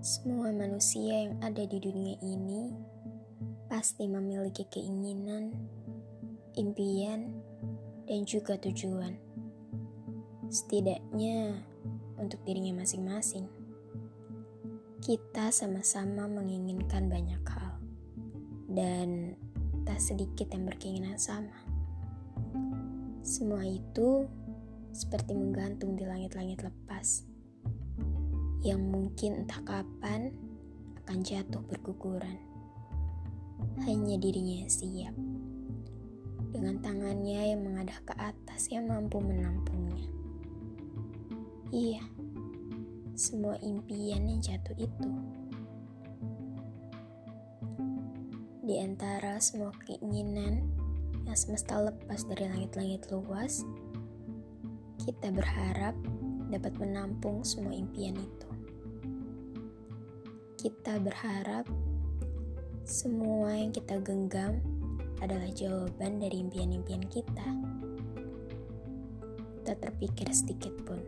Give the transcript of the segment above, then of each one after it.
Semua manusia yang ada di dunia ini pasti memiliki keinginan, impian, dan juga tujuan. Setidaknya untuk dirinya masing-masing. Kita sama-sama menginginkan banyak hal, dan tak sedikit yang berkeinginan sama. Semua itu seperti menggantung di langit-langit lepas yang mungkin entah kapan akan jatuh berguguran. Hanya dirinya yang siap. Dengan tangannya yang mengadah ke atas yang mampu menampungnya. Iya, semua impian yang jatuh itu. Di antara semua keinginan yang semesta lepas dari langit-langit luas, kita berharap dapat menampung semua impian itu. Kita berharap semua yang kita genggam adalah jawaban dari impian-impian kita. Tak terpikir sedikit pun.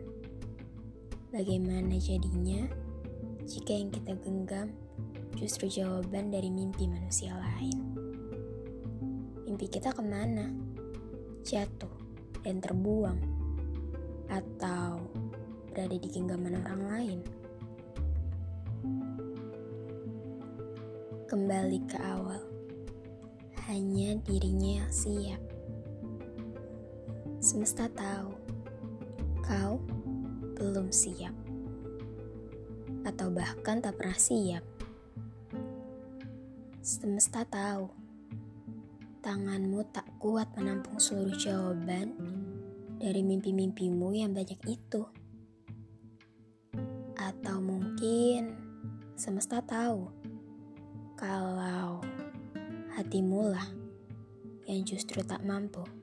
Bagaimana jadinya jika yang kita genggam justru jawaban dari mimpi manusia lain? Mimpi kita ke mana? Jatuh dan terbuang? Atau berada di genggaman orang lain. Kembali ke awal, hanya dirinya yang siap. Semesta tahu kau belum siap, atau bahkan tak pernah siap. Semesta tahu tanganmu tak kuat menampung seluruh jawaban dari mimpi-mimpimu yang banyak itu. Atau mungkin semesta tahu kalau hatimu lah yang justru tak mampu.